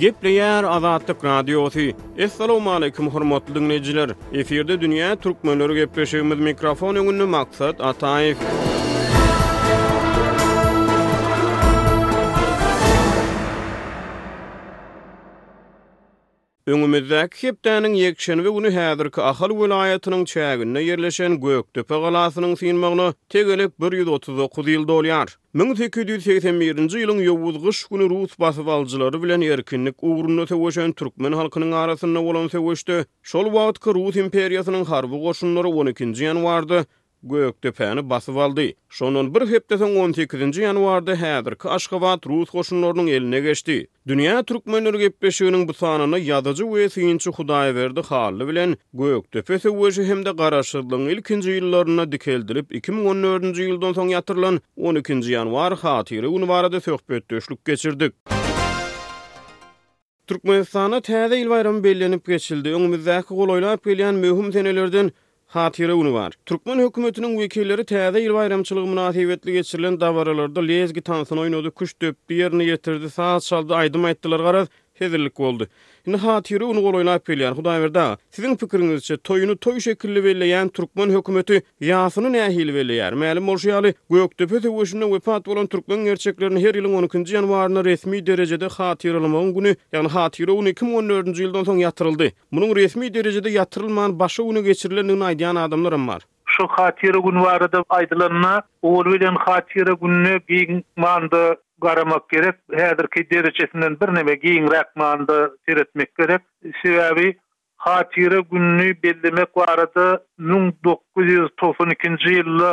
Gepleýär Azatlyk Radiosy. Assalamualaikum hormatly dinleýjiler. Efirde dünýä türkmenleri gepleşigimiz mikrofon öňünde maksat Ataýew. Öňümizdäki hepdäniň ýekşenbe güni häzirki Ahal welaýatynyň çäginde ýerleşen Gökdepe galasynyň synmagyna tegelek bir ýüz otuz dokuz ýyl dolýar. Müň sekiz ýüz segsen birinji ýylyň ýowuz gyş güni rus basybalyjylary bilen erkinlik ugrunda söweşen türkmen halkynyň arasynda bolan söweşde şol wagtky Rus imperiýasynyň harby goşunlary on ikinji ýanwarda Gökdepäni basyp aldy. Şondan bir hepde soň on sekizinji ýanwarda häzirki Aşgabat rus goşunlarynyň eline geçdi. Dünýä türkmenleri gepleşiginiň bu sanynda ýazyjy we synçy Hudaýberdi Hally bilen Gökdepe söweşi hem-de garaşsyzlygyň ilkinji ýyllarynda dikeldilip iki müň on dördünji ýyldan soň ýatyrylan on ikinji ýanwar hatyra güni barada söhbetdeşlik geçirdik. Türkmenistanda Täze ýyl baýramy bellenip geçildi. Öňümizdäki golaýlap gelýän möhüm senelerden Hatyra güni bar. Türkmen hökümetiniň wekilleri Täze ýyl baýramçylygy mynasybetli geçirilen dabaralarda lezgi tansyny oýnady, küşt depdi, ýerine ýetirdi, saz çaldy, aýdym aýtdylar, garaz, hezillik boldy. Indi Hatyra güni golaýlap gelýär. Hudaýberdi aga, siziň pikiriňizçe, toýuny toý şekilli belleýän türkmen hökümeti Ýasyny nähili belleýär? Mälim bolşy ýaly, Gökdepe söweşinde wepat bolan türkmen gerçeklerini her ýylyň on ikinji ýanwarynda resmi derejede hatyralamagyň güni, ýagny hatyra güni iki müň on dördünji ýyldan soň ýatyryldy. Munuň resmi derejede ýatyrylman başga güne geçirilendigini aýdýan adamlaram bar. Şu hatyra güni barada aýdylanda, owal bilen hatyra gününe giň manyda garamak gerek. Häzirki derejesinden birneme giňräk manyda seretmek gerek. Sebäbi Hatyra gününi bellemek barada müň dokuz ýüz togsan ikinji ýylda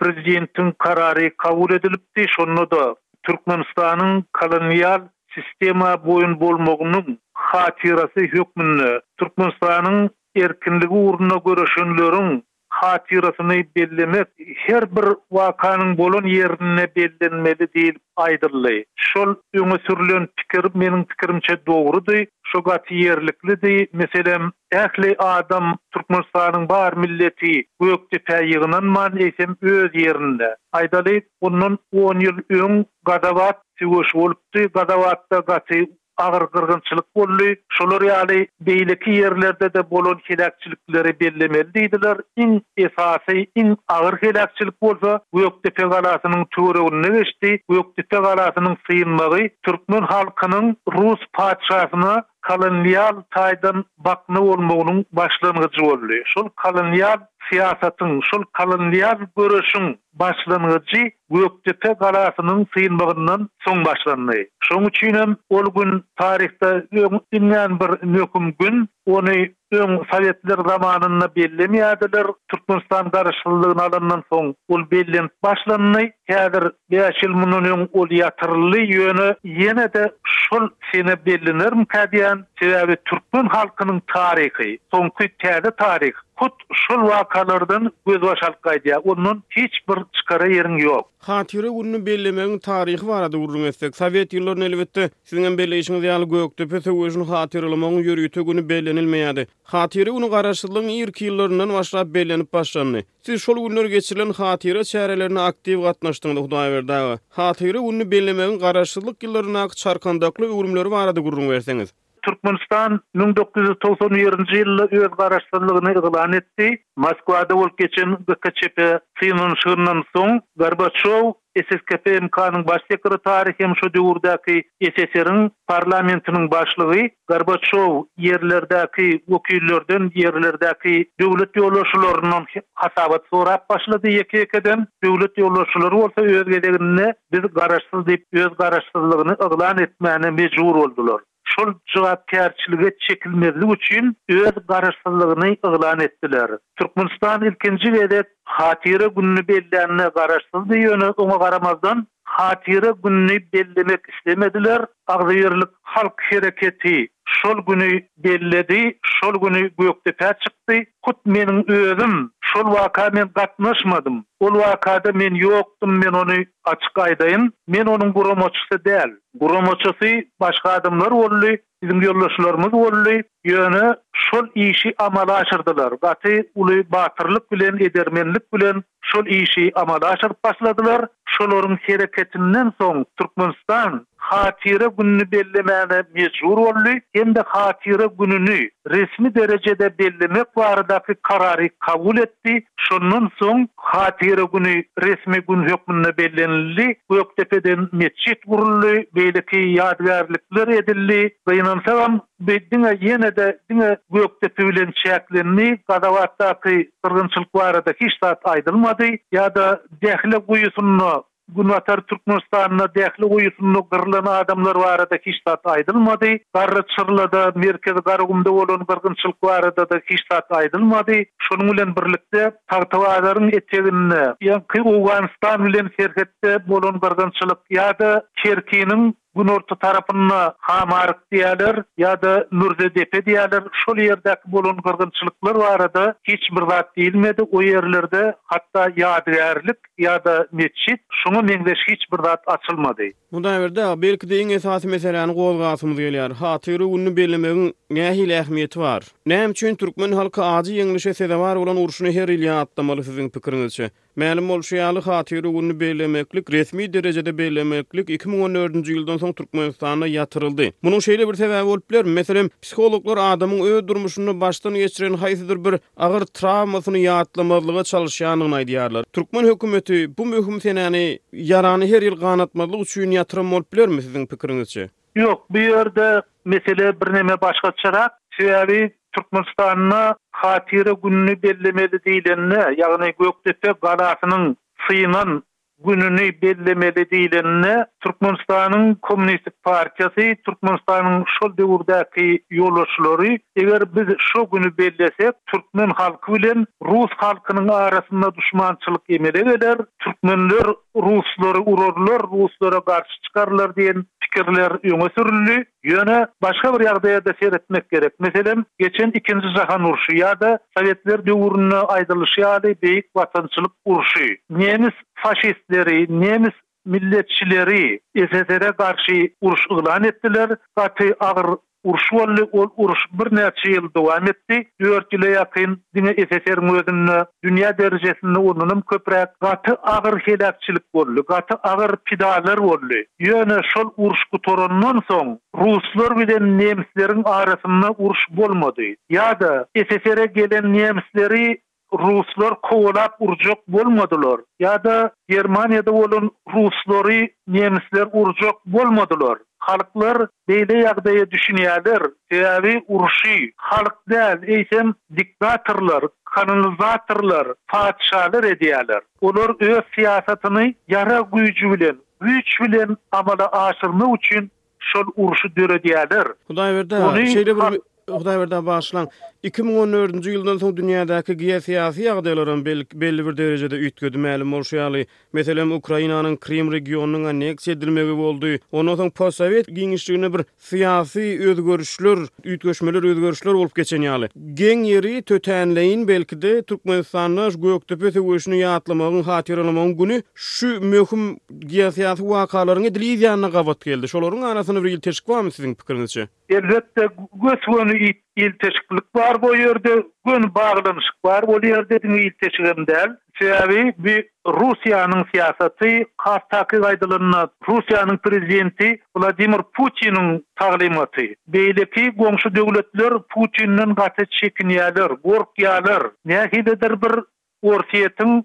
Prezidentiň karary kabul edilipdi, şonda-da Türkmenistanyň kolonial sistema boýun bolmagynyň hatyrasy hökmünde Türkmenistanyň erkinligi ugrunda göreşenleriň hatyrasyny bellemek her bir wakanyň bolan ýerinde bellenmeli diýlip aýdyldy. Şol öňe sürlen pikir meniň pikirimçe dogrudy, şo gaty ýerliklidi, meselem, ähli adam, Türkmenistanyň bar milleti Gökdepä ýygnanman, eýsem öz ýerinde. Aýdaly, bundan on ýyl öň Gazabat söweşi bolupdy, Gazabatda gaty agyr gyrgynçylyk boldy, şolar ýaly beýleki ýerlerde-de bolan heläkçilikleri bellemeli diýdiler, iň esasy, iň agyr heläkçilik bolsa Gökdepe galasynyň töwereginde geçdi, Gökdepe galasynyň synmagy türkmen halkynyň rus patyşasyna kolonial taýdan bakna bolmagynyň başlangyjy boldy, şol kolonial syýasatyň, şol kolonial göreşiň, Başlangyjy Gökdepe galasynyň synmagyndan soň başlandy. Şonuň üçinem ol gün taryhda öň iňňän bir möhüm gün. Ony öň sowetler zamanynda bellemeýärdiler. Türkmenistan garaşsyzlygyny alandan soň ol bellenip başlandy. Häzir bäş ýyl mundan öň ol ýatyryldy, ýöne ýene-de şol sene bellenermikä diýýän. Sebäbi türkmen halkynyň taryhy, soňky täze taryh hut şol wakalardan gözbaş alyp gaýdýar. Ondan hiç bir çykara ýeriň ýok. Hatyra gününi bellemegiň taryhy barada gürrüň etsek, sowet ýyllarynda elbetde, siziňem belleýşiňiz ýaly Gökdepe söweşini hatyralamagyň ýörite güni bellenilmeýärdi. Hatyra güni garaşsyzlygyň irki ýyllaryndan başlap bellenip başlandy. Siz şol günler geçirilen hatyra çärelerine aktiw gatnaşdyňyz Hudaýberdi aga. Hatyra gününi bellemegiň garaşsyzlyk ýyllaryndaky çarkandakly öwrümleri barada gürrüň berseňiz. Türkmenistan müň dokuz ýüz togsan birinji ýylda öz garaşsyzlygyny yglan etdi. Moskwada bolup geçen GKÇP synanyşygyndan soň, Gorbaçýow SSKP MK-nyň baş sekretary hem şo döwürdäki SSR-iň parlamentiniň başlygy, Gorbaçýow ýerlerdäki wekillerden, ýerlerdäki döwlet ýolbaşçylaryndan hasabat sorap başlady ýeke-ýekeden. Döwlet ýolbaşçylary bolsa öz gezeginde Biz garaşsyz diýip öz garaşsyzlygyny yglan etmäne mejbur boldular. Şol jogapkärçilige çekilmezlik üçin öz garaşsyzlygyny yglan etdiler. Türkmenistan ilkinji gezek Hatyra gününi bellände garaşsyzdy ýöne oňa garamazdan Hatyra gününi bellemek islemediler. Agzybirlik halk hereketi şol güni belledi, şol güni Gökdepä çykdy. Hut meniň özüm, şol waka men gatnaşmadym. Ol wakada men ýokdum, men ony açyk aýdaýyn, men onuň guramaçysy däl. Guramaçysy başga adamlar boldy, biziň ýoldaşlarymyz boldy, ýöne şol işi amala aşyrdylar, gaty uly batyrlyk bilen, edermenlik bilen şol işi amala aşyryp başladylar. Şolaryň hereketinden soň Türkmenistan Hatyra gününi bellemäne mejbur boldy hem-de Hatyra gününi resmi derejede bellemek baradaky karary kabul etdi, şondan soň Hatyra güni resmi gün hökmünde bellenildi, Gökdepeden metjit guruldy, beýleki ýadygärlikler edildi, gynansagam, We diňe ýene-de diňe Gökdepe bilen çäklendi, Gazabatdaky gyrgynçylyk barada hiç zat aýdylmady, ýa-da Dähli guýusynda, Günbatar Türkmenistanda Dähli guýusynda gyrlan adamlar barada hiç zat aýdylmady, Garry Çyrlada, Merkezi Garagumda bolan gyrgynçylyk barada-da hiç zat aýdylmady. Şonuň bilen birlikde Tagtabazaryň eteginde, ýaňky Owganystan bilen serhetde bolan gyrgynçylyk, ýa-da Kerkiniň Günorta tarapyna Hamaryk diýýärler ýa-da Mürzedepe diýýärler. Şol ýerdäki bolan gyrgynçylyklar barada hiç bir zat diýilmedi. O ýerlerde hatda ýadygärlik ýa-da metjit, şuňa meňzeş hiç bir zat açylmady. Hudaýberdi aga, belki-de iň esasy meseläni gozgasymyz gelýär. Hatyra gününi bellemegiň nähili ähmiýeti bar? Näme üçin türkmen halky ajy ýeňlişe sezewar bolan urşuny her ýyl ýatlamaly siziň pikiriňizçe? Mälim bolşy ýaly, Hatyra gününi bellemeklik, resmi derejede bellemeklik iki müň on dördünji ýyldan soň Türkmenistanda ýatyryldy. Munuň şeýle bir sebäbi bolup biler, meselem, psihologlar adamyň öz durmuşynda başdan geçiren haýsydyr bir agyr trawmasyny ýatlamazlyga çalyşýandygyny aýdýarlar. Türkmen hökümeti bu möhüm senäni, ýarany her ýyl ganatmazlyk üçin ýatyran bolup bilermi, siziň pikiriňizçe? Ýok, bu ýerde mesele birneme başgaçarak. Sebäbi Türkmenistanda hatyra gününi bellemeli diýlende, ýagny Gökdepe galasynyň synan gününi bellemeli diýlende, Türkmenistanyň Kommunistik partiýasy, Türkmenistanyň şol döwürdäki ýolbaşçylary, eger biz şo güni bellesek, türkmen halky bilen rus halkynyň arasynda duşmançylyk emele geler, türkmenler ruslary urarlar, ruslara garşy çykarlar diýen pikirler öňe sürüldi. Ýöne başga bir ýagdaýa-da seretmek gerek. Meselem, geçen Ikinji jahan urşy ýa-da sowetler döwründe aýdylyşy ýaly Beýik Watançylyk urşy. Nemes faşistleri, nemes milletçileri SSR-e garşy uruş yglan etdiler, gaty agyr Uruş boldy. Ol uruş birnäçe ýyl dowam etdi. Dört ýyla ýakyn diňe SSR-iň özünde, dünýä derejesinde ondanam köpräk gaty agyr heläkçilik boldy, gaty agyr pidalar boldy. Ýöne şol uruş gutarandan soň, ruslar bilen nemisleriň arasynda uruş bolmady. Ýa-da SSR-e gelen nemisleri Ruslar kowalap urjak bolmadylar ýa-da Germaniýada bolan ruslary nemisler urjak bolmadylar. Halklar beýle ýagdaýa düşünýärler, sebäbi uruşy halk däl, eýsem diktatorlar, kolonizatorlar, patyşalar edýärler. Olar öz syýasatyny ýarag güýji bilen, güýç bilen amala aşyrmak üçin Şol urşy döredýärler. Hudaýberdi aga, şeýle bir Hudaýberdi aga bagyşlaň, iki müň on dördünji ýyldan soň dünýädäki geosyýasy ýagdaýlaram belli bir derejede üýtgedi. Mälim bolşy ýaly, meselem, Ukrainanyň Krym regionynyň anneksiýa edilmegi boldy. Ondan soň postsowet giňişliginde bir syýasy özgerişler, üýtgeşmeler, özgerişler bolup geçen ýaly. Geň ýeri, tötänleýin, belki-de, Türkmenistanda şu Gökdepe söweşini ýatlamagyň, hatyralamagyň güni Şu möhüm geosyýasy wakalaryň edil yz ýanyna gabat geldi. Şolaryň arasynda bir ilteşik barmy siziň pikiriňizçe? Elbetde, gös-göni ilteşiklik bar bu ýerde, göni baglanyşyk bar. Ol ýerde diňe ilteşik hem däl. Sebäbi bu Russiýanyň syýasaty, has takyk aýdylanda, Russiýanyň prezidenti Wladimir Putiniň taglymaty. Beýleki goňşy döwletler Putinden gaty çekinýärler, gorkýarlar. Nähilidir bir Orsýetiň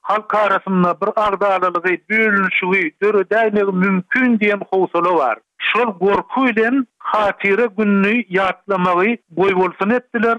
halk arasynda bir agzalalygy, bölünişigi döredäýmegi mümkin diýen howsala bar. Şol gorky bilen Hatyra gününi ýatlamagy goýbolsun etdiler,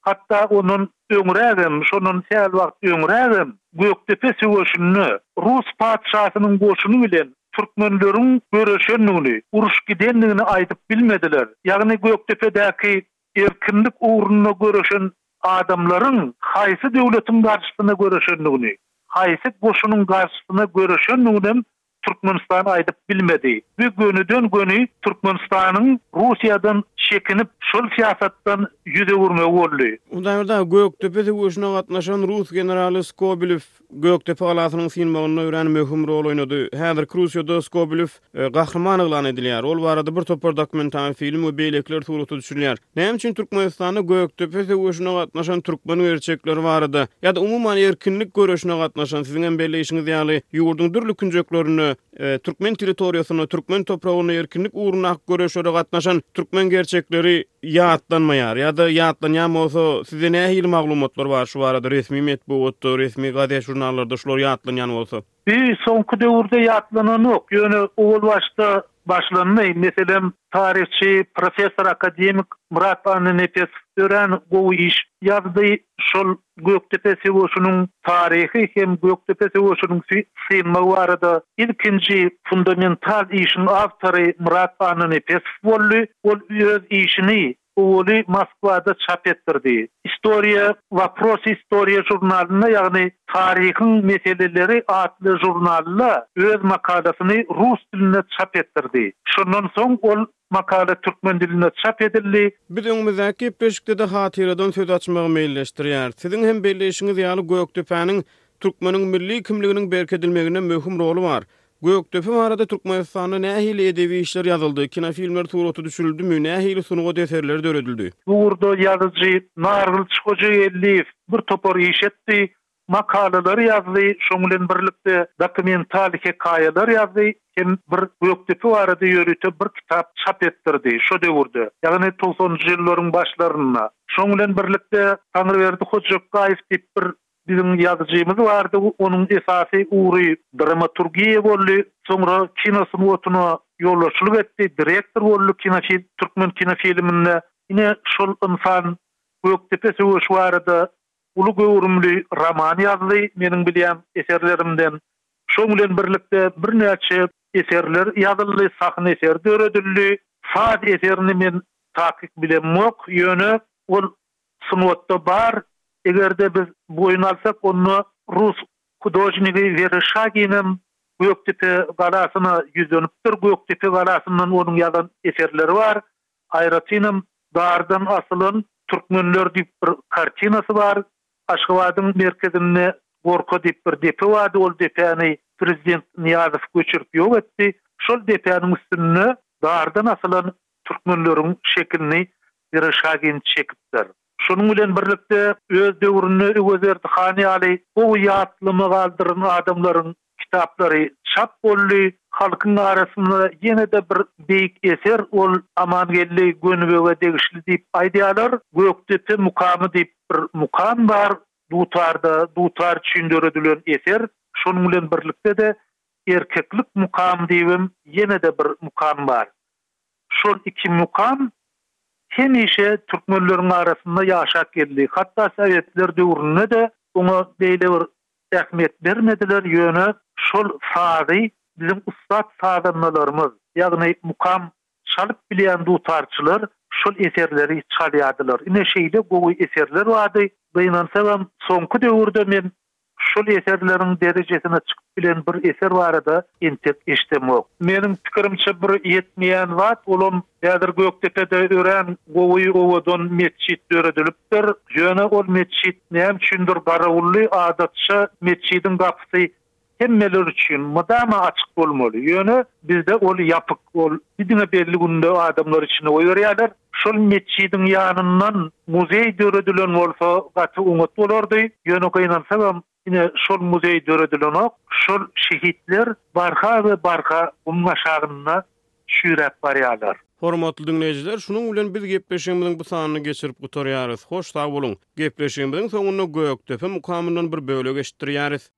hatda ondan öňrägem, şondan sähel wagt öňrägem Gökdepe söweşinde rus patyşasynyň goşuny bilen türkmenleriň göreşendigini, uruş gidendigini aýdyp bilmediler. Ýagny Gökdepedäki erkinlik ugrunda göreşen adamlaryň haýsy döwletiň garşysyna göreşendigini, haýsy goşunyň garşysyna göreşendiginem Türkmenistan aýdyp bilmedi we gönüden-göni Türkmenistanyň Russiýadan çekinip, şol syýasatdan ýüz öwürmegi boldy. Hudaýberdi aga, Gökdepe söweşine gatnaşan rus generaly Skobelew Gökdepe galasynyň synmagynda örän möhüm rol oýnady. Häzirki Russiýada Skobelew gahryman yglan edilýär. Ol barada bir topar dokumental film we beýlekiler surata düşürilýär. Näme üçin Türkmenistanda Gökdepe söweşine gatnaşan türkmen gerçekleri barada ýa-da umuman erkinlik göreşine gatnaşan, siziň hem belleýşiňiz ýaly, ýurduň dürli künjeklerinde türkmen territoriýasynda, türkmen topragynda erkinlik ugrundaky göreşlere gatnaşan türkmen gerçekleri, ýatlanmaýar ýa-da ýatlanýan bolsa, sizde nähili maglumatlar bar şu barada, resmi metbugatda, resmi gazet-žurnallarda şular ýatlanýan bolsa? Bi soňky döwürde ýatlananok, ýöne owal başda başlandy. Meselem, taryhçy, professor, akademik Myrat Annanepesow örän gowy iş ýazdy. Şol Gökdepe söweşiniň taryhy hem Gökdepe söweşiniň synmagy barada ilkinji fundamental işiň awtory Myrat Annanepesow boldy. Ol öz işini owaly Moskwada çap etdirdi. Istoriýa, Wopros istoriýa žurnalynda, ýagny Taryhyň meseleleri atly žurnalda öz makalasyny rus dilinde çap etdirdi. Şondan soň ol Makala türkmen dilinde çap edildi. Biz öňümizdäki gepleşikde-de hatyradan söz açmagy meýilleşdirýäris. Siziň hem belleýşiňiz ýaly, Gökdepäniň türkmeniň milli kimliginiň berkidilmeginde möhüm roly bar. Gökdepe barada Türkmenistanda nähili edebi işler ýazyldy, kinofilmler surata düşürildimi, nähili sungat eserleri döredildi? Bu ugurda ýazyjy Nargylyç Hojageldiýew birtopar iş etdi. makalalar ýazdy, şoň bilen birlikde dokumental hekaýalar ýazdy hem bir Gökdepe barada ýörite bir kitap çap etdirdi şo döwürde, ýagny togsanynjy ýyllaryň başlarynda. Şoň bilen birlikde Taňryberdi Hojaggaýew diýip bir biziň ýazyjymyz bardy, onuň esasy ugry dramaturgiýa boldy, soňra kino sungatyna ýolbaşçylyk etdi, direktor boldy kinofilm, türkmen kinofilminde. Ine, şol ynsan Gökdepe söweşi barada uly göwrümli roman ýazdy, meniň bilýän eserlerimden. Şoň bilen birlikde birnäçe eserler ýazyldy, sahna eseri döredildi. Saz eserini men takyk bilemok, ýöne ol sungatda bar. Eger-de biz bu oýny alsak, onda rus hudožnigi Wereşaginem Gökdepe galasyna ýüzlenipdir, Gökdepe galasyndan onuň ýazan eserleri bar. Aýratynam Bardan asylan türkmenler diýip bir kartinasy bar. Aşgabadyň merkezinde Gorka diýip bir depe bardy. Ol depäni prezident Nyýazow göçürip ýok etdi. Şol depäniň üstünde bardan asylan türkmenleriň şekilini Zereşagin çekipdir. Şonuň bilen birlikde, öz döwründe Öwezerdi han ýaly gowy ýatlama galdyran adamlaryň kitaplary çap boldy. Halkyň arasynda ýene-de bir beýik eser ol Amangeldi Gönübege degişli diýip aýdýarlar. Gökdepe mukamy diýip bir mukam bar. Dutarda dutar üçin döredilen eser. Şonuň bilen birlikde-de Erkeklik mukamy diýibem ýene-de bir mukam bar. Şol iki mukam hemişe türkmenleriň arasynda ýaşap geldi. Hatda sowetler döwründe-de oňa beýle bir ähmiýet bermediler, ýöne şol sazy biziň ussat sazandalarymyz, ýagny mukam çalyp bilýän dutarçylar şol eserleri çalýardylar. Ine şeýle gowy eserler bardy. Gynansagam, soňky döwürde men Şol eserleriň derejesine çykyp bilen bir eser barada entek eşdemok. Meniň pikirimçe bir ýetmeýän zat, olam häzir Gökdepede örän gowy owadan metjit döredilipdir. Ýöne ol metjit näme üçindir garawully, adatça metjidiň gapysy hemmeler üçin mydama açyk bolmaly, ýöne bizde ol ýapyk, ol bir diňe belli günde adamlary içine goýberýärler. Şol metjidiň ýanyndan muzeý döredilen bolsa gaty oňat bolardy, ýöne gynansagam ine şol muzeý döredilenok, şol şehitler barha we barha gumuň aşagynda çüýräp barýarlar. Hormatly diňleýjiler şunuň bilen biz gepleşigimiziň bu sanyny geçirip gutarýarys. Hoş sag boluň. Gepleşigimiziň soňunda Gökdepe mukamyndan bir bölek eşitdirýäris.